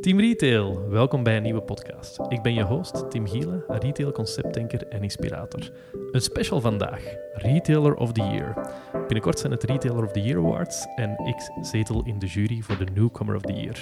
Team Retail, welkom bij een nieuwe podcast. Ik ben je host, Tim Gielen, retail conceptdenker en inspirator. Een special vandaag, Retailer of the Year. Binnenkort zijn het Retailer of the Year Awards en ik zetel in de jury voor de Newcomer of the Year.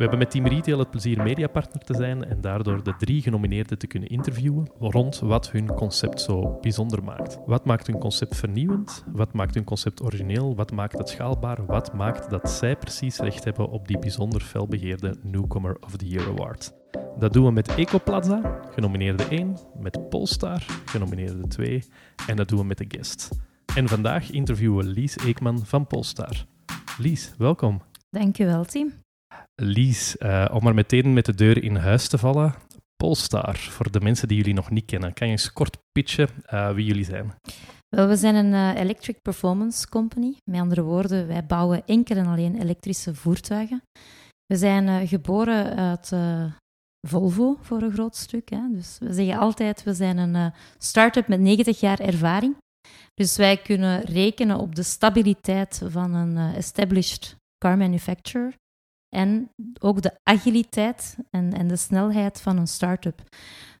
We hebben met Team Retail het plezier mediapartner te zijn en daardoor de drie genomineerden te kunnen interviewen rond wat hun concept zo bijzonder maakt. Wat maakt hun concept vernieuwend? Wat maakt hun concept origineel? Wat maakt het schaalbaar? Wat maakt dat zij precies recht hebben op die bijzonder felbegeerde Newcomer of the Year Award? Dat doen we met Ecoplaza, genomineerde 1, met Polestar, genomineerde 2 en dat doen we met de guest. En vandaag interviewen we Lies Eekman van Polestar. Lies, welkom. Dankjewel, Tim. Lies, uh, om maar meteen met de deur in huis te vallen. Polestar, voor de mensen die jullie nog niet kennen, kan je eens kort pitchen uh, wie jullie zijn? Wel, we zijn een uh, electric performance company. Met andere woorden, wij bouwen enkel en alleen elektrische voertuigen. We zijn geboren uit Volvo voor een groot stuk. Hè. Dus we zeggen altijd, we zijn een start-up met 90 jaar ervaring. Dus wij kunnen rekenen op de stabiliteit van een established car manufacturer en ook de agiliteit en, en de snelheid van een start-up.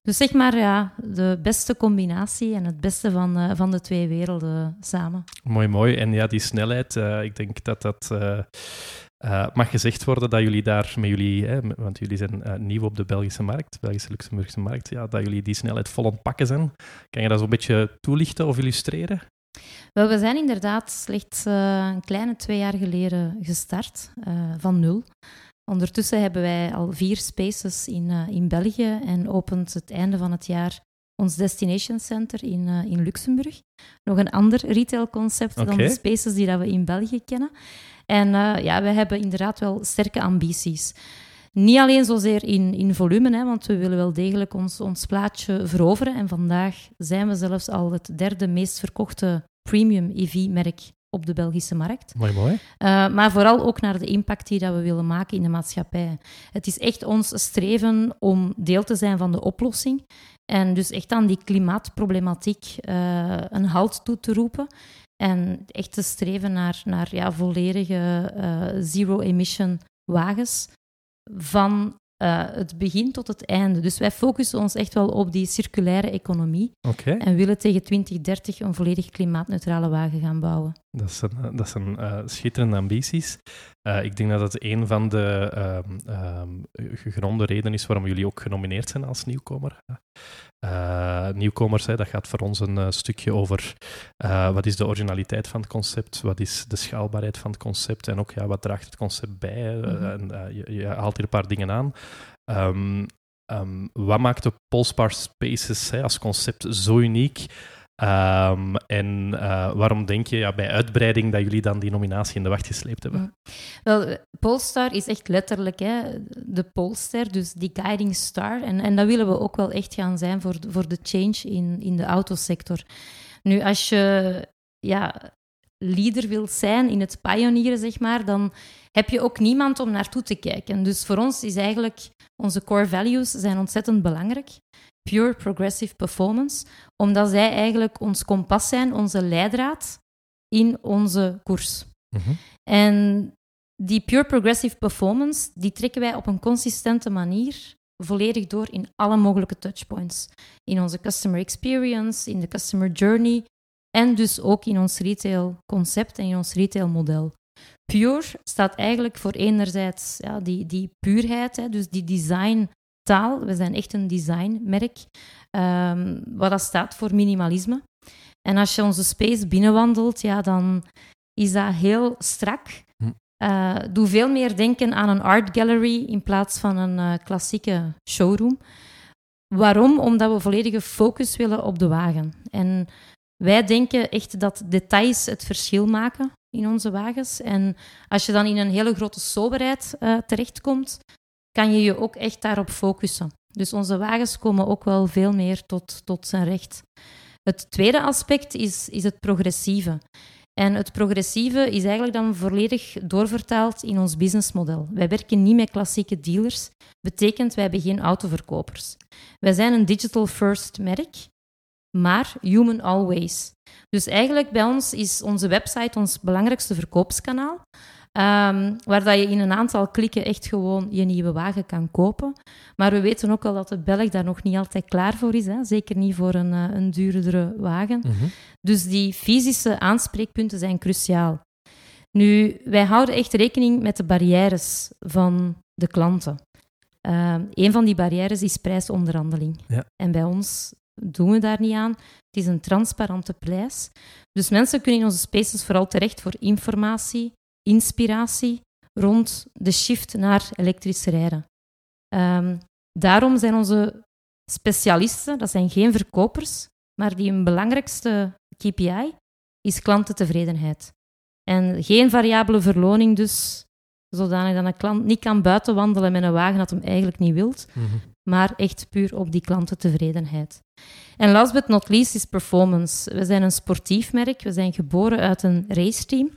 Dus zeg maar ja, de beste combinatie en het beste van, uh, van de twee werelden samen. Mooi, mooi. En ja, die snelheid, uh, ik denk dat dat uh, mag gezegd worden dat jullie daar met jullie, want jullie zijn nieuw op de Belgische markt, Belgische Luxemburgse markt, ja, dat jullie die snelheid vol aan het pakken zijn. Kan je dat zo'n beetje toelichten of illustreren? Wel, we zijn inderdaad slechts uh, een kleine twee jaar geleden gestart, uh, van nul. Ondertussen hebben wij al vier spaces in, uh, in België en opent het einde van het jaar ons Destination Center in, in Luxemburg. Nog een ander retailconcept okay. dan de spaces die dat we in België kennen. En ja, we hebben inderdaad wel sterke ambities. Niet alleen zozeer in, in volume, hè, want we willen wel degelijk ons, ons plaatje veroveren. En vandaag zijn we zelfs al het derde meest verkochte premium EV-merk op de Belgische markt. Mooi, mooi. Uh, maar vooral ook naar de impact die dat we willen maken in de maatschappij. Het is echt ons streven om deel te zijn van de oplossing. En dus echt aan die klimaatproblematiek uh, een halt toe te roepen. En echt te streven naar, naar ja, volledige uh, zero-emission wagens van uh, het begin tot het einde. Dus wij focussen ons echt wel op die circulaire economie. Okay. En willen tegen 2030 een volledig klimaatneutrale wagen gaan bouwen. Dat zijn, eh, dat zijn uh, schitterende ambities. Uh, ik denk dat het een van de uh, gegronde redenen is waarom jullie ook genomineerd zijn als nieuwkomer. nieuwkomers, hè, dat gaat voor ons een stukje over wat is de originaliteit van het concept, wat is de schaalbaarheid van het concept en ook ja, wat draagt het concept bij. Mm -hmm. en, je, je, haalt hier een paar dingen aan. Um, um, wat maakt de Polestar Spaces hè, als concept zo uniek? Um, en uh, waarom denk je ja, bij uitbreiding dat jullie dan die nominatie in de wacht gesleept hebben? Wel, Polestar is echt letterlijk hè, de Polster, dus die guiding star. En, en dat willen we ook wel echt gaan zijn voor, voor de change in, in de autosector. Nu, als je ja, leader wilt zijn in het pionieren, zeg maar, dan heb je ook niemand om naartoe te kijken. Dus voor ons is eigenlijk onze core values zijn ontzettend belangrijk. Pure Progressive Performance, omdat zij eigenlijk ons kompas zijn, onze leidraad in onze koers. Mm -hmm. En die Pure Progressive Performance, die trekken wij op een consistente manier volledig door in alle mogelijke touchpoints. In onze customer experience, in de customer journey en dus ook in ons retail concept en in ons retail model. Pure staat eigenlijk voor enerzijds ja, die, die puurheid, hè, dus die design taal. We zijn echt een designmerk, um, wat dat staat voor minimalisme. En als je onze space binnenwandelt, ja, dan is dat heel strak. Hm. Uh, doe veel meer denken aan een art gallery in plaats van een uh, klassieke showroom. Waarom? Omdat we volledige focus willen op de wagen. En wij denken echt dat details het verschil maken in onze wagens. En als je dan in een hele grote soberheid uh, terechtkomt, kan je je ook echt daarop focussen. Dus onze wagens komen ook wel veel meer tot, tot zijn recht. Het tweede aspect is, is het progressieve. En het progressieve is eigenlijk dan volledig doorvertaald in ons businessmodel. Wij werken niet met klassieke dealers, betekent wij hebben geen autoverkopers. Wij zijn een digital first merk, maar human always. Dus eigenlijk bij ons is onze website ons belangrijkste verkoopskanaal. Ehm, waar dat je in een aantal klikken echt gewoon je nieuwe wagen kan kopen. Maar we weten ook al dat de Belg daar nog niet altijd klaar voor is. Hè? Zeker niet voor een, uh, een duurdere wagen. Mhm. Dus die fysische aanspreekpunten zijn cruciaal. Nu, wij houden echt rekening met de barrières van de klanten. Ehm, een van die barrières is prijsonderhandeling. Ja. En bij ons doen we daar niet aan. Het is een transparante prijs. Dus mensen kunnen in onze spaces vooral terecht voor informatie, inspiratie rond de shift naar elektrisch rijden. Ehm, daarom zijn onze specialisten, dat zijn geen verkopers, maar die hun belangrijkste KPI is klantentevredenheid. En geen variabele verloning dus, zodanig dat een klant niet kan buiten wandelen met een wagen dat hem eigenlijk niet wilt, Mhm. maar echt puur op die klantentevredenheid. En last but not least is performance. We zijn een sportief merk, we zijn geboren uit een raceteam.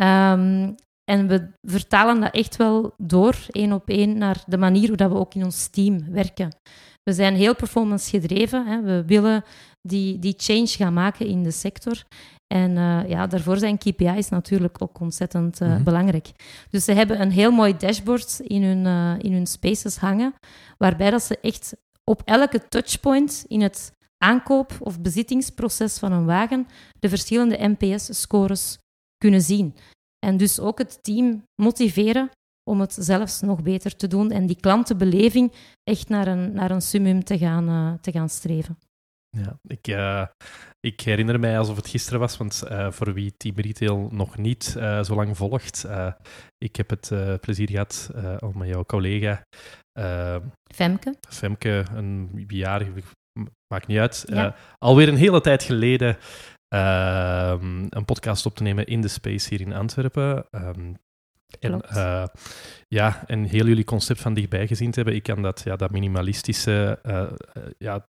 Ehm, en we vertalen dat echt wel door, één op één, naar de manier hoe dat we ook in ons team werken. We zijn heel performance gedreven. Hè. We willen die, die change gaan maken in de sector. En eh, ja, daarvoor zijn KPI's natuurlijk ook ontzettend eh, Mhm. belangrijk. Dus ze hebben een heel mooi dashboard in hun, eh, in hun spaces hangen, waarbij dat ze echt op elke touchpoint in het aankoop- of bezittingsproces van een wagen de verschillende NPS-scores kunnen zien. En dus ook het team motiveren om het zelfs nog beter te doen en die klantenbeleving echt naar een, naar een summum te gaan, eh, te gaan streven. Ja, ik, eh, ik herinner mij alsof het gisteren was, want eh, voor wie Team Retail nog niet zo lang volgt, ik heb het plezier gehad eh, om met jouw collega Femke? Femke een jaar, maakt niet uit, Ja. alweer een hele tijd geleden ehm, een podcast op te nemen in de Space hier in Antwerpen. Ehm, en, eh, ja, en heel jullie concept van dichtbij gezien te hebben, ik kan dat, ja, dat minimalistische, eh, eh, ja,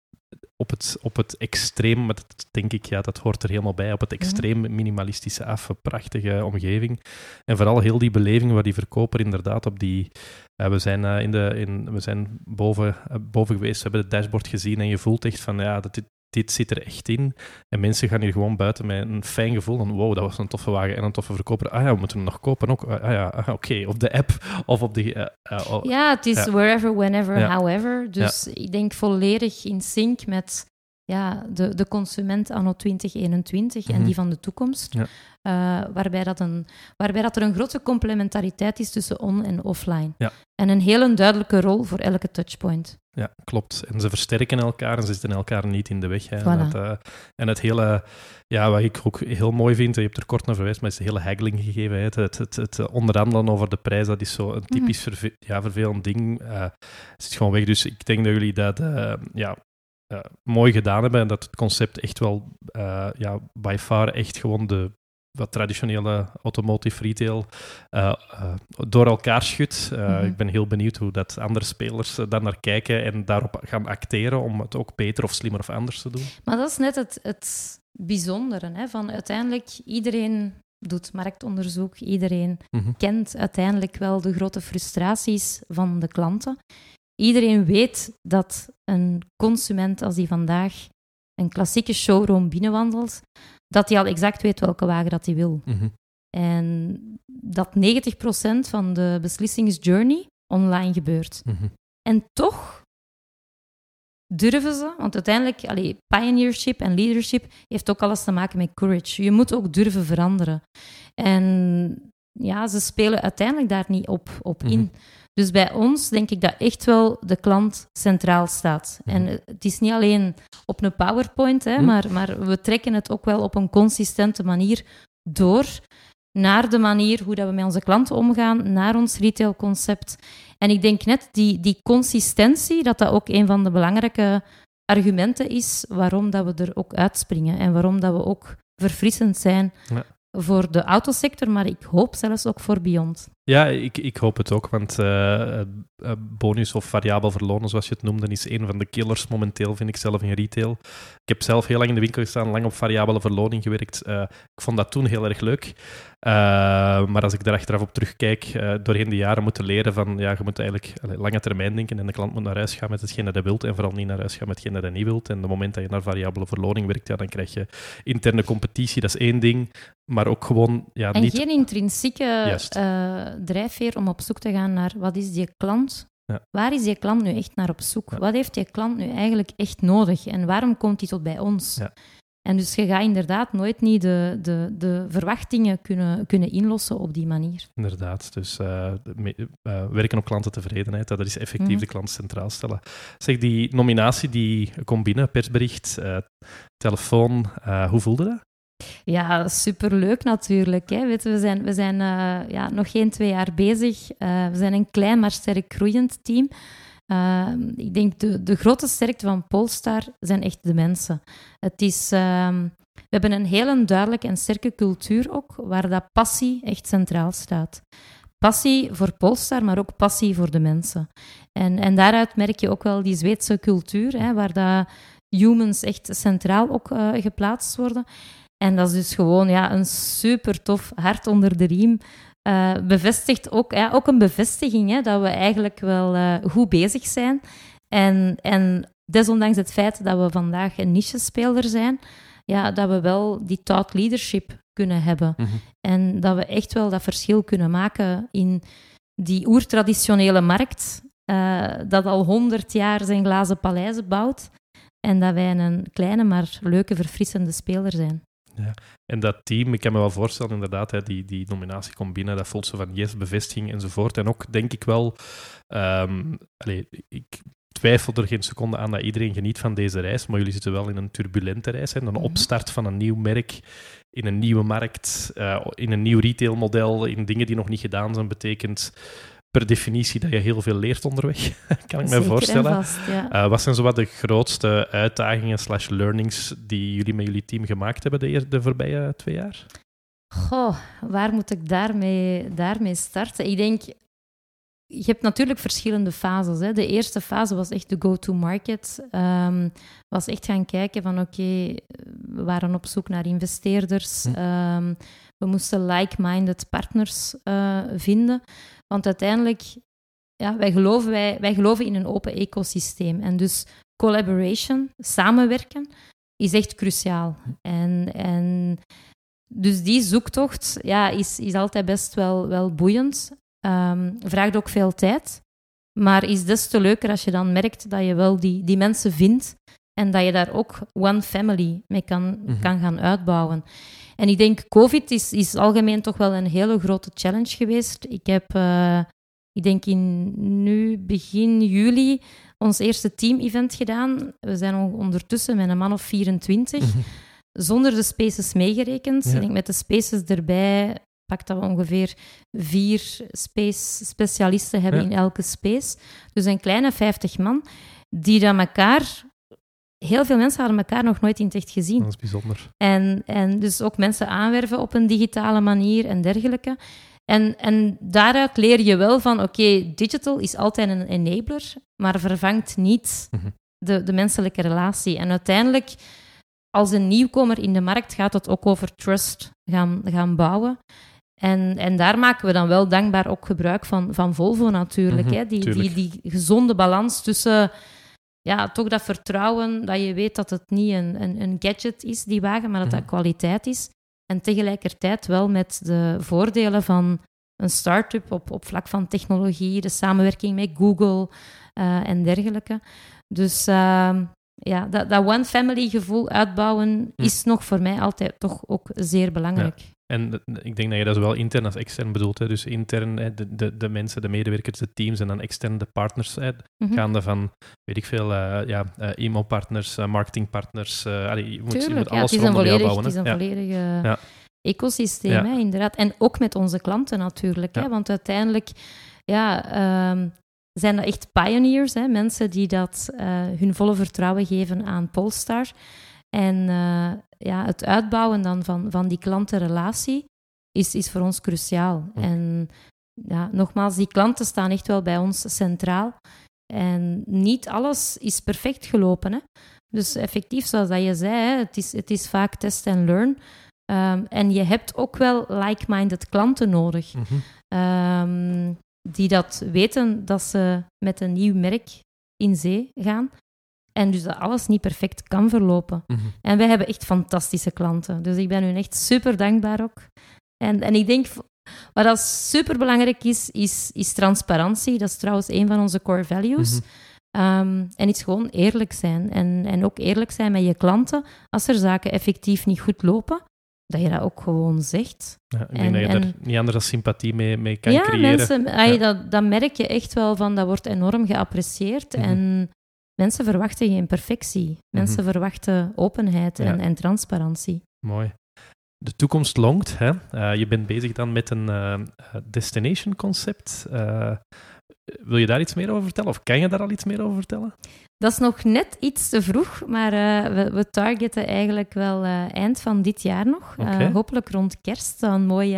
op het, op het extreem, maar dat denk ik, ja, dat hoort er helemaal bij, op het extreem minimalistische af, een prachtige omgeving. En vooral heel die beleving waar die verkoper inderdaad op die... we, zijn, in de, in, we zijn boven, boven geweest, we hebben het dashboard gezien en je voelt echt van, ja, dat dit, dit zit er echt in. En mensen gaan hier gewoon buiten met een fijn gevoel van, wow, dat was een toffe wagen en een toffe verkoper. Ah ja, we moeten hem nog kopen ook. Ah ja, ah, oké, op de app of op de... oh, Ja, het is Ja. wherever, whenever, Ja. however. Dus ik denk volledig in sync met ja, de, de consument anno 2021 en Mhm. die van de toekomst. Ja. Eh, waarbij, dat een, waarbij dat er een grote complementariteit is tussen on- en offline. Ja. En een hele duidelijke rol voor elke touchpoint. Ja, klopt. En ze versterken elkaar en ze zitten elkaar niet in de weg. Hè. Voilà. En, dat, eh, en het hele, ja, wat ik ook heel mooi vind, je hebt er kort naar verwijst, maar is de hele haggling gegeven. Hè. Het, het, het, het onderhandelen over de prijs, dat is zo een typisch verve- ja, vervelend ding. Eh het zit gewoon weg. Dus ik denk dat jullie dat ja, eh, mooi gedaan hebben en dat het concept echt wel, eh, ja, by far echt gewoon de wat traditionele automotive retail eh, door elkaar schudt. Mhm. Ik ben heel benieuwd hoe dat andere spelers daar naar kijken en daarop gaan acteren om het ook beter of slimmer of anders te doen. Maar dat is net het, het bijzondere. Hè, van uiteindelijk, iedereen doet marktonderzoek. Iedereen Mhm. kent uiteindelijk wel de grote frustraties van de klanten. Iedereen weet dat een consument, als die vandaag een klassieke showroom binnenwandelt, dat hij al exact weet welke wagen dat hij wil. Mhm. En dat 90% van de beslissingsjourney online gebeurt. Mhm. En toch durven ze, want uiteindelijk, allee, pioneership en leadership heeft ook alles te maken met courage. Je moet ook durven veranderen. En ja, ze spelen uiteindelijk daar niet op, op in. Mhm. Dus bij ons denk ik dat echt wel de klant centraal staat. Mhm. En het is niet alleen op een PowerPoint, hè, Mhm. maar, maar we trekken het ook wel op een consistente manier door naar de manier hoe dat we met onze klanten omgaan, naar ons retailconcept. En ik denk net die, die consistentie, dat dat ook een van de belangrijke argumenten is waarom dat we er ook uitspringen en waarom dat we ook verfrissend zijn Ja. voor de autosector, maar ik hoop zelfs ook voor Beyond. Ja, ik, ik hoop het ook, want uh, bonus of variabel verlonen, zoals je het noemde, is een van de killers momenteel, vind ik zelf in retail. Ik heb zelf heel lang in de winkel gestaan, lang op variabele verloning gewerkt. Uh, ik vond dat toen heel erg leuk. maar als ik daar achteraf op terugkijk, doorheen de jaren moeten leren van, ja, je moet eigenlijk lange termijn denken en de klant moet naar huis gaan met hetgeen dat hij wilt en vooral niet naar huis gaan met hetgeen dat hij niet wilt. En op het moment dat je naar variabele verloning werkt, ja, dan krijg je interne competitie, dat is één ding. Maar ook gewoon... Ja, en niet... geen intrinsieke drijfveer om op zoek te gaan naar wat is die klant ja. Waar is die klant nu echt naar op zoek? Wat heeft die klant nu eigenlijk echt nodig? En waarom komt hij tot bij ons? Ja. En dus je gaat inderdaad nooit niet de, de, de verwachtingen kunnen, kunnen inlossen op die manier. Inderdaad, dus uh, werken op klantentevredenheid, dat is effectief mm. de klant centraal stellen. Zeg, die nominatie die komt binnen, persbericht, telefoon, hoe voelde dat? Ja, superleuk natuurlijk. Hè. We zijn, we zijn uh, ja, nog geen twee jaar bezig. Uh, we zijn een klein maar sterk groeiend team. Uh, ik denk de, de grote sterkte van Polestar zijn echt de mensen. Het is, ehm, we hebben een hele duidelijke en sterke cultuur ook, waar dat passie echt centraal staat. Passie voor Polestar, maar ook passie voor de mensen. En, en daaruit merk je ook wel die Zweedse cultuur, hè, waar dat humans echt centraal ook geplaatst worden. En dat is dus gewoon ja, een super tof hart onder de riem. Uh, bevestigt ook, ja, ook een bevestiging hè, dat we eigenlijk wel uh, goed bezig zijn. En, en desondanks het feit dat we vandaag een niche-speler zijn, ja, dat we wel die thought leadership kunnen hebben. Mhm. En dat we echt wel dat verschil kunnen maken in die oertraditionele markt, uh, dat al honderd jaar zijn glazen paleizen bouwt. En dat wij een kleine, maar leuke, verfrissende speler zijn. Ja. En dat team, ik kan me wel voorstellen, inderdaad, hè, die, die nominatie komt binnen, dat voelt zo van yes, bevestiging enzovoort. En ook denk ik wel, um, allez, ik twijfel er geen seconde aan dat iedereen geniet van deze reis, maar jullie zitten wel in een turbulente reis, hè, een mhm. opstart van een nieuw merk in een nieuwe markt, uh, in een nieuw retailmodel, in dingen die nog niet gedaan zijn, betekent per definitie dat je heel veel leert onderweg, kan ik me voorstellen. Vast, ja. uh, wat zijn zo wat de grootste uitdagingen slash learnings die jullie met jullie team gemaakt hebben de, de voorbije twee jaar? Goh, waar moet ik daarmee, daarmee starten? Ik denk, je hebt natuurlijk verschillende fases. Hè. De eerste fase was echt de go-to-market. Um, was echt gaan kijken van oké, we waren op zoek naar investeerders. Hm. Um, we moesten like-minded partners uh, vinden. Want uiteindelijk, ja, wij, geloven, wij, wij geloven in een open ecosysteem. En dus collaboration, samenwerken, is echt cruciaal. En, en dus die zoektocht ja, is, is altijd best wel, wel boeiend. Um, vraagt ook veel tijd. Maar is des te leuker als je dan merkt dat je wel die, die mensen vindt en dat je daar ook one family mee kan, mhm. kan gaan uitbouwen. En ik denk, COVID is, is algemeen toch wel een hele grote challenge geweest. Ik heb, uh, ik denk in nu begin juli, ons eerste team-event gedaan. We zijn ondertussen met een man of 24, mhm. zonder de spaces meegerekend. Ik denk met de spaces erbij pak dat we ongeveer vier space specialisten hebben in elke space. Dus een kleine 50 man, die dan elkaar heel veel mensen hadden elkaar nog nooit in het echt gezien. Dat is bijzonder. En, en dus ook mensen aanwerven op een digitale manier en dergelijke. En, en daaruit leer je wel van, oké, digital is altijd een enabler, maar vervangt niet mhm. de, de menselijke relatie. En uiteindelijk, als een nieuwkomer in de markt, gaat het ook over trust gaan, gaan bouwen. En, en daar maken we dan wel dankbaar ook gebruik van, van Volvo natuurlijk. Mhm, hè? Die, die, die gezonde balans tussen ja, toch dat vertrouwen dat je weet dat het niet een, een, een gadget is, die wagen, maar dat dat mhm. kwaliteit is. En tegelijkertijd wel met de voordelen van een start-up op, op vlak van technologie, de samenwerking met Google uh, en dergelijke. Dus uh, ja, dat, dat one family gevoel uitbouwen mm. is nog voor mij altijd toch ook zeer belangrijk. En ik denk dat je dat zowel intern als extern bedoelt. Hè. Dus intern hè, de, de, de mensen, de medewerkers, de teams en dan extern de partners. Hè. Mm Gaande van, weet ik veel, uh, ja, uh, e-mailpartners, uh. Allee, je, moet, je moet alles ja, rondom jou bouwen. Het is een ja. ecosysteem, hè, inderdaad. En ook met onze klanten natuurlijk. Hè, want uiteindelijk ja, um, zijn dat echt pioneers. Hè, mensen die dat hun volle vertrouwen geven aan Polestar. En uh, ja, het uitbouwen dan van, van die klantenrelatie is, is voor ons cruciaal. En ja, nogmaals, die klanten staan echt wel bij ons centraal. En niet alles is perfect gelopen. Hè? Dus effectief, zoals dat je zei, hè, het, is, het is vaak test en learn. Ehm, en je hebt ook wel like-minded klanten nodig. Ehm, die dat weten dat ze met een nieuw merk in zee gaan. En dus dat alles niet perfect kan verlopen. Mhm. En wij hebben echt fantastische klanten. Dus ik ben hun echt super dankbaar ook. En, en ik denk, wat dat super belangrijk is, is, is transparantie. Dat is trouwens een van onze core values. Mhm. Ehm, en iets gewoon eerlijk zijn. En, en ook eerlijk zijn met je klanten. Als er zaken effectief niet goed lopen, dat je dat ook gewoon zegt. Ja, ik denk En- dat je en- er niet anders dan sympathie mee, mee kan ja, creëren. mensen, Ja. dat, dat merk je echt wel van, dat wordt enorm geapprecieerd. Mhm. En mensen verwachten geen perfectie. Mensen verwachten openheid en, Ja. en transparantie. Mooi. De toekomst longt. Hè? Eh, je bent bezig dan met een eh, destination concept. Wil je daar iets meer over vertellen? Of kan je daar al iets meer over vertellen? Dat is nog net iets te vroeg, maar eh, we, we targeten eigenlijk wel eh, eind van dit jaar nog. Eh, hopelijk rond kerst. zou een mooi,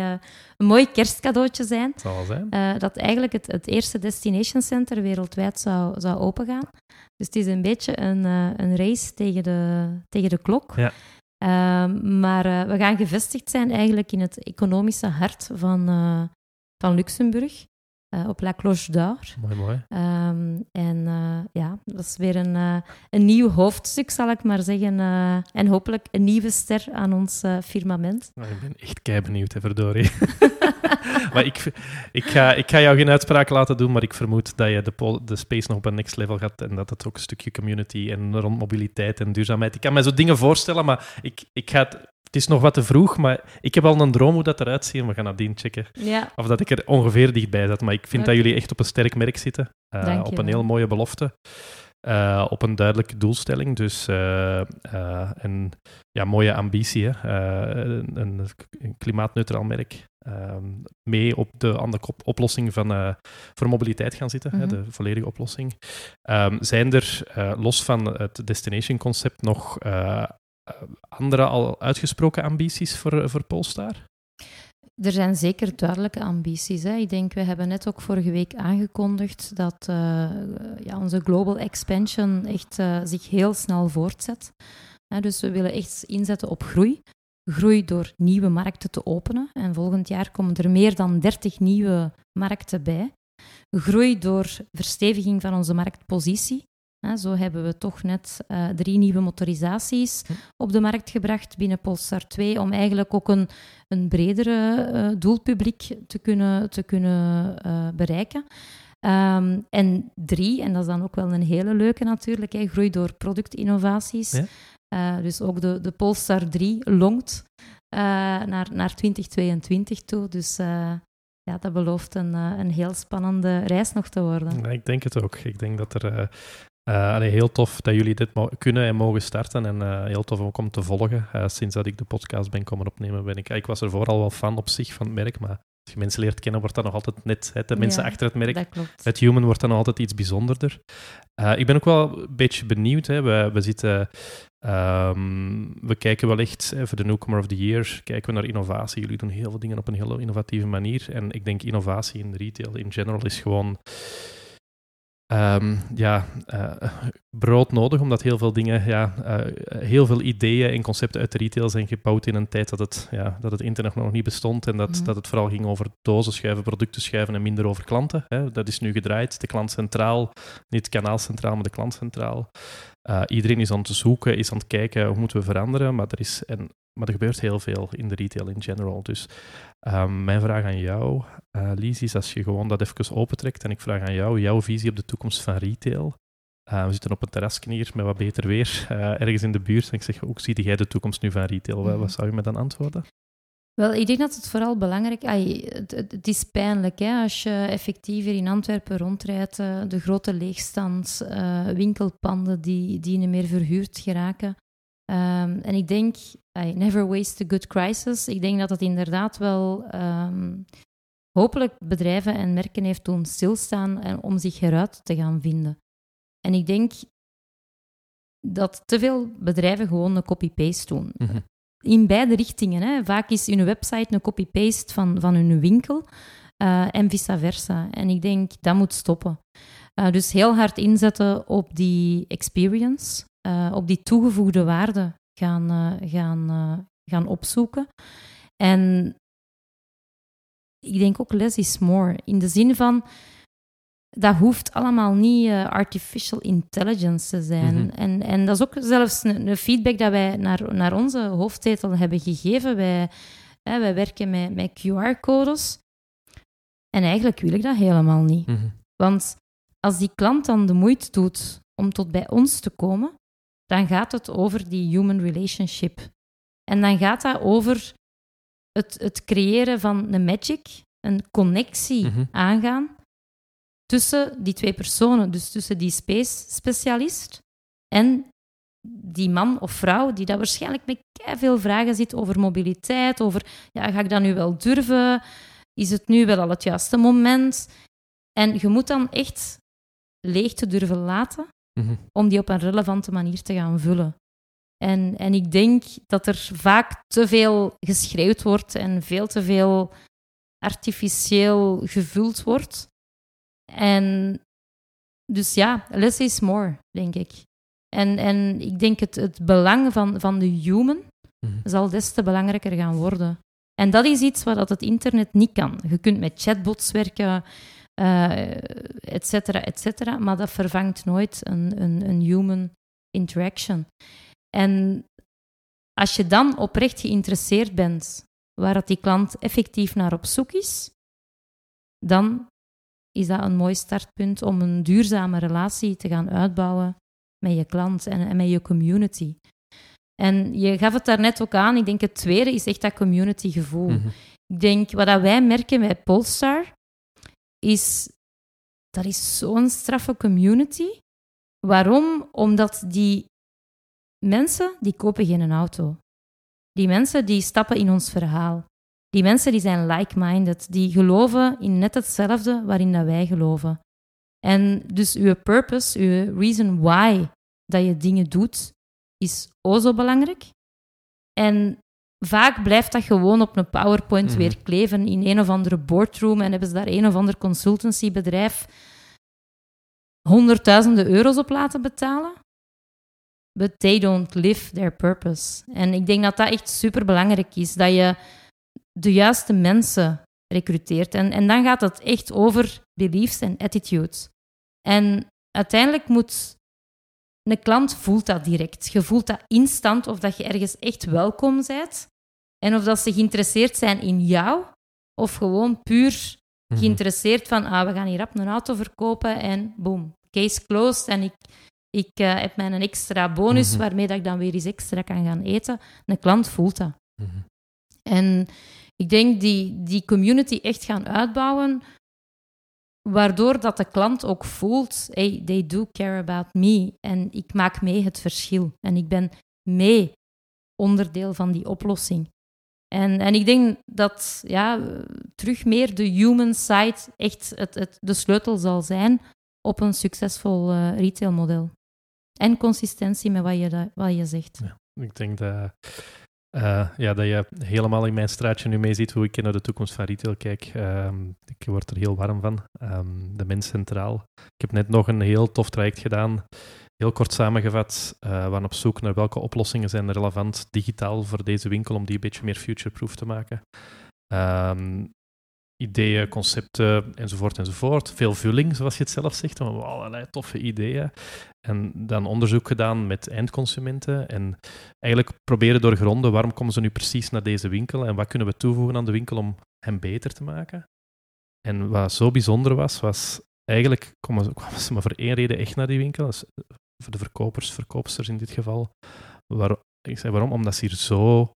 een mooi kerstcadeautje zijn. Zal zijn. Dat eigenlijk het, het eerste destination center wereldwijd zou, zou opengaan. Dus het is een beetje een, een race tegen de, tegen de klok. Ja. Ehm, maar we gaan gevestigd zijn eigenlijk in het economische hart van, van Luxemburg, eh, op La Cloche d'Or. Mooi, mooi. Ehm, en eh, ja, dat is weer een, eh, een nieuw hoofdstuk, zal ik maar zeggen. en hopelijk een nieuwe ster aan ons firmament. Nou, ik ben echt kei benieuwd, hè, verdorie. maar ik, ik, ga, ik ga jou geen uitspraak laten doen, maar ik vermoed dat je de, de space nog op een next level gaat en dat het ook een stukje community en rond mobiliteit en duurzaamheid. Ik kan me zo dingen voorstellen, maar ik, ik ga het, het is nog wat te vroeg, maar ik heb al een droom hoe dat eruit ziet en we gaan nadien checken. Ja, Of dat ik er ongeveer dichtbij zat. Maar ik vind dat jullie echt op een sterk merk zitten. eh, op een heel mooie belofte. eh, op een duidelijke doelstelling. Dus eh, eh, en ja, mooie ambitie. Hè. Een, een, een klimaatneutraal merk. ehm, mee op de aan de kop- oplossing van, voor mobiliteit gaan zitten. hè, Mhm. de volledige oplossing. Ehm, zijn er, los van het destination concept, nog andere al uitgesproken ambities voor, voor Polestar? Er zijn zeker duidelijke ambities. Hè. Ik denk, we hebben net ook vorige week aangekondigd dat eh, ja, onze global expansion echt eh, zich heel snel voortzet. Dus we willen echt inzetten op groei. Groei door nieuwe markten te openen. En volgend jaar komen er meer dan 30 nieuwe markten bij. Groei door versteviging van onze marktpositie. Zo hebben we toch net eh, drie nieuwe motorisaties op de markt gebracht binnen Polestar 2, om eigenlijk ook een, een bredere eh, doelpubliek te kunnen, te kunnen eh, bereiken. Ehm, en drie, en dat is dan ook wel een hele leuke natuurlijk, hè, groei door productinnovaties. Ja. Dus ook de, de Polestar 3 longt naar, naar 2022 toe. Dus ja, dat belooft een, een heel spannende reis nog te worden. Ja, ik denk het ook. Ik denk dat er allee, heel tof dat jullie dit kunnen en mogen starten. En eh, heel tof ook om te volgen. Eh, sinds dat ik de podcast ben komen opnemen, ben ik. Ik was er vooral wel fan op zich van het merk. Maar als je mensen leert kennen, wordt dat nog altijd net het, de mensen Ja, achter het merk. Het human wordt dan nog altijd iets bijzonderder. Ik ben ook wel een beetje benieuwd. Hè. We, we zitten. ehm, we kijken wel echt voor de Newcomer of the Year. Kijken we naar innovatie. Jullie doen heel veel dingen op een heel innovatieve manier. En ik denk innovatie in retail in general is gewoon. Ehm, ja, eh, brood nodig, omdat heel veel dingen, ja, eh, heel veel ideeën en concepten uit de retail zijn gebouwd in een tijd dat het, ja, dat het internet nog niet bestond en dat, Mhm. dat het vooral ging over dozen schuiven, producten schuiven en minder over klanten. Hè. Dat is nu gedraaid, de klant centraal, niet het kanaal centraal, maar de klant centraal. Eh, iedereen is aan het zoeken, is aan het kijken, hoe moeten we veranderen, maar er, is, en, maar er gebeurt heel veel in de retail in general. Dus ehm, mijn vraag aan jou, eh Lies, is als je gewoon dat even opentrekt en ik vraag aan jou, jouw visie op de toekomst van retail. Eh, we zitten op een terrasje hier met wat beter weer, ergens in de buurt. En ik zeg, hoe zie jij de toekomst nu van retail? Wat, Mhm. wat zou je me dan antwoorden? Wel, ik denk dat het vooral belangrijk ai, het, het, is pijnlijk hè, als je effectief hier in Antwerpen rondrijdt. eh, de grote leegstand, eh, winkelpanden die, die niet meer verhuurd geraken. Ehm, en ik denk, never waste a good crisis. Ik denk dat het inderdaad wel ehm, hopelijk bedrijven en merken heeft doen stilstaan en om zich eruit te gaan vinden. En ik denk dat te veel bedrijven gewoon een copy-paste doen in beide richtingen. Hè. Vaak is hun website een copy-paste van, van hun winkel. uh, en vice versa. En ik denk dat moet stoppen. Uh, dus heel hard inzetten op die experience, uh, op die toegevoegde waarde gaan, gaan, gaan opzoeken. En ik denk ook less is more. In de zin van, dat hoeft allemaal niet uh, artificial intelligence te zijn. Mm -hmm. en, en dat is ook zelfs een, een, feedback dat wij naar, naar onze hoofdtitel hebben gegeven. Wij, hè, wij werken met, met QR-codes. En eigenlijk wil ik dat helemaal niet. Mm -hmm. Want als die klant dan de moeite doet om tot bij ons te komen, dan gaat het over die human relationship. En dan gaat dat over het, het creëren van een magic, een connectie mm -hmm. aangaan tussen die twee personen, dus tussen die space specialist en die man of vrouw die daar waarschijnlijk met veel vragen zit over mobiliteit, over ja, ga ik dat nu wel durven? Is het nu wel al het juiste moment? En je moet dan echt leeg te durven laten mm-hmm. om die op een relevante manier te gaan vullen. En, en ik denk dat er vaak te veel geschreeuwd wordt en veel te veel artificieel gevuld wordt. En dus ja, less is more, denk ik. En, en ik denk het, het belang van, van de human mm-hmm. zal des te belangrijker gaan worden. En dat is iets wat het internet niet kan. Je kunt met chatbots werken, uh, et cetera, et cetera, maar dat vervangt nooit een, een, een human interaction. En als je dan oprecht geïnteresseerd bent waar dat die klant effectief naar op zoek is, dan is dat een mooi startpunt om een duurzame relatie te gaan uitbouwen met je klant en, en met je community. En je gaf het daarnet ook aan, ik denk het tweede is echt dat community gevoel. Mhm. Ik denk, wat dat wij merken bij Polestar, is dat is zo'n straffe community. Waarom? Omdat die mensen, die kopen geen auto. Die mensen, die stappen in ons verhaal. Die mensen die zijn like-minded, die geloven in net hetzelfde waarin dat wij geloven. En dus uw purpose, uw reason why dat je dingen doet, is o zo belangrijk. En vaak blijft dat gewoon op een PowerPoint mm weer kleven in een of andere boardroom en hebben ze daar een of ander consultancybedrijf honderdduizenden euro's op laten betalen. But they don't live their purpose. En ik denk dat dat echt super belangrijk is, dat je de juiste mensen recruteert. En, en dan gaat het echt over beliefs en attitudes. En uiteindelijk moet een klant voelt dat direct. Je voelt dat instant of dat je ergens echt welkom bent. En of dat ze geïnteresseerd zijn in jou, of gewoon puur mhm. geïnteresseerd van ah, we gaan hier rap een auto verkopen en boom, case closed. En ik, ik uh, heb mijn extra bonus mhm. waarmee dat ik dan weer eens extra kan gaan eten. Een klant voelt dat. Mhm. En ik denk die, die community echt gaan uitbouwen, waardoor dat de klant ook voelt, hey, they do care about me en ik maak mee het verschil en ik ben mee onderdeel van die oplossing. En, en ik denk dat ja, terug meer de human side echt het, het, de sleutel zal zijn op een succesvol uh, retailmodel. En consistentie met wat je, wat je zegt. Ja, ik denk dat uh, ja, dat je helemaal in mijn straatje nu mee ziet hoe ik naar de toekomst van retail kijk. Uh, ik word er heel warm van. Um, de mens centraal. Ik heb net nog een heel tof traject gedaan. Heel kort samengevat, uh, we waren op zoek naar welke oplossingen zijn relevant digitaal voor deze winkel om die een beetje meer future-proof te maken. Um, ideeën, concepten enzovoort enzovoort. Veel vulling, zoals je het zelf zegt. Allerlei toffe ideeën. En dan onderzoek gedaan met eindconsumenten. En eigenlijk proberen doorgronden waarom komen ze nu precies naar deze winkel en wat kunnen we toevoegen aan de winkel om hem beter te maken. En wat zo bijzonder was, was eigenlijk kwamen ze, maar voor één reden echt naar die winkel. Dus voor de verkopers, verkoopsters in dit geval. Waar, ik zei waarom? Omdat ze hier zo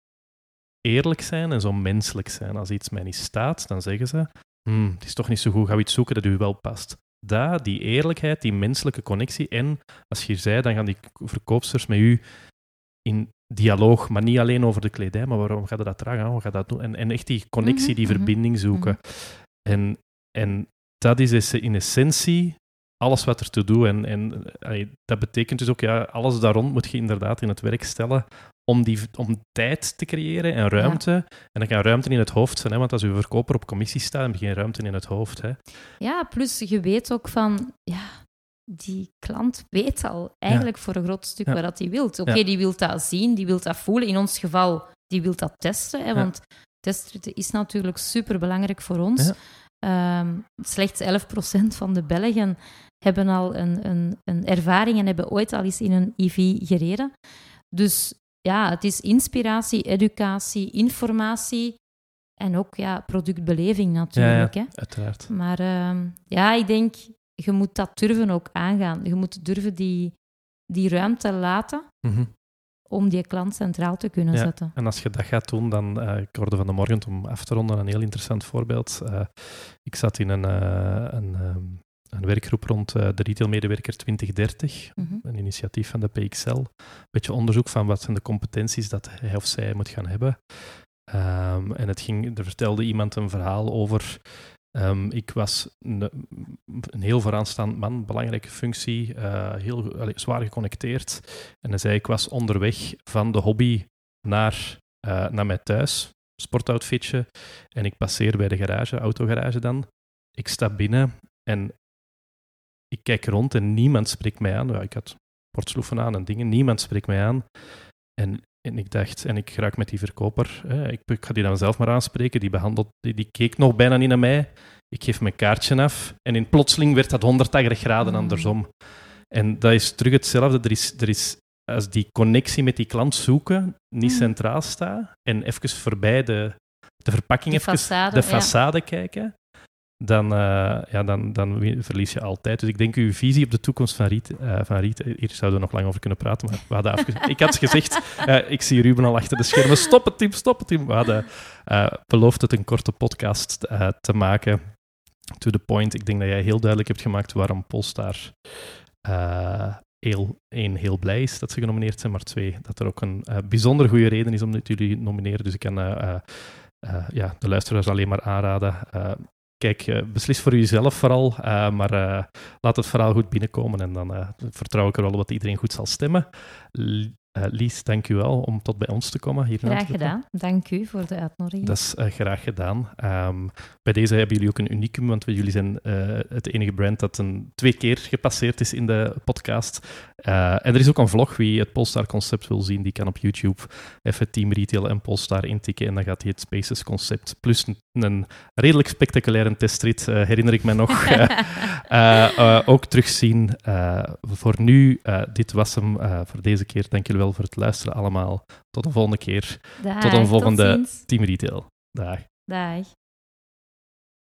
eerlijk zijn en zo menselijk zijn. Als iets mij niet staat, dan zeggen ze: hm, Het is toch niet zo goed, we iets zoeken dat u wel past. Daar, die eerlijkheid, die menselijke connectie. En als je hier zei, dan gaan die verkoopsters met u in dialoog, maar niet alleen over de kledij, maar waarom gaat dat dragen? Hoe gaat dat doen? En, en echt die connectie, mhm, die mhm, verbinding zoeken. Mhm. En, en dat is in essentie alles wat er te doen. En, en dat betekent dus ook, ja, alles daar rond moet je inderdaad in het werk stellen om, die, om tijd te creëren en ruimte. En dan kan ruimte in het hoofd zijn, hè, want als uw verkoper op commissie staat, dan heb je geen ruimte in het hoofd. Hè. Ja, plus je weet ook van, ja, die klant weet al eigenlijk voor een groot stuk wat hij wil. Oké, die wil dat zien, die wil dat voelen. In ons geval, die wil dat testen, hè, want testen is natuurlijk super belangrijk voor ons. Ehm, slechts 11% van de Belgen hebben al een, een, een ervaring en hebben ooit al eens in een EV gereden. Dus ja, het is inspiratie, educatie, informatie en ook ja, productbeleving natuurlijk. Hè. Uiteraard. Maar ehm, ja, ik denk, je moet dat durven ook aangaan. Je moet durven die, die ruimte laten Mhm. om die klant centraal te kunnen Ja. zetten. En als je dat gaat doen, dan, eh, ik hoorde van de morgen om af te ronden een heel interessant voorbeeld. Eh, ik zat in een, eh, een, ehm, een werkgroep rond eh, de retailmedewerker 2030, Mhm. een initiatief van de PXL. Een beetje onderzoek van wat zijn de competenties dat hij of zij moet gaan hebben. Ehm, en het ging, er vertelde iemand een verhaal over. ehm, ik was een, een heel vooraanstaand man, belangrijke functie, eh, heel allee, zwaar geconnecteerd. En hij zei: Ik was onderweg van de hobby naar, eh, naar mijn thuis, sportoutfitje. En ik passeer bij de garage, autogarage dan. Ik stap binnen en ik kijk rond en niemand spreekt mij aan. Ja, ik had sportsloeven aan en dingen, niemand spreekt mij aan. En, en ik dacht, en ik raak met die verkoper, hè, ik, ik ga die dan zelf maar aanspreken, die, behandelt, die, die keek nog bijna niet naar mij. Ik geef mijn kaartje af en in plotseling werd dat 180 graden Mm. andersom. En dat is terug hetzelfde. Er is, er is, als die connectie met die klant zoeken niet Mm. centraal staat en even voorbij de, de verpakking, De even façade, de ja. façade kijken, dan, eh, ja, dan, dan verlies je altijd. Dus ik denk, uw visie op de toekomst van Riet, eh, van Riet hier zouden we nog lang over kunnen praten, maar we hadden afge- ik had gezegd, eh, ik zie Ruben al achter de schermen, stop het Tim, stop het Tim. We hadden eh, beloofd het een korte podcast eh, te maken. To the point, ik denk dat jij heel duidelijk hebt gemaakt waarom Polestar eh heel, één, heel blij is dat ze genomineerd zijn, maar twee, dat er ook een eh, bijzonder goede reden is om jullie nomineren. Dus ik kan eh, eh, eh, ja, de luisteraars alleen maar aanraden. Kijk, eh, beslis voor jezelf vooral, eh, maar eh, laat het verhaal goed binnenkomen en dan vertrouw ik er wel op dat iedereen goed zal stemmen. Eh, Lies, dank u wel om tot bij ons te komen. Hier Graag gedaan. Dank u voor de uitnodiging. Dat is eh, graag gedaan. Ehm, bij deze hebben jullie ook een unicum, want jullie zijn eh, het enige brand dat een, twee keer gepasseerd is in de podcast. En er is ook een vlog. Wie het Polestar-concept wil zien, die kan op YouTube even Team Retail en Polestar intikken. En dan gaat hij het Spaces-concept plus een, een redelijk spectaculaire testrit, herinner ik me nog, ook terugzien. Voor nu, dit was hem voor deze keer. Dank jullie voor het luisteren allemaal. Tot de volgende keer. Dag, tot een volgende. Team Retail. Dag. Dag.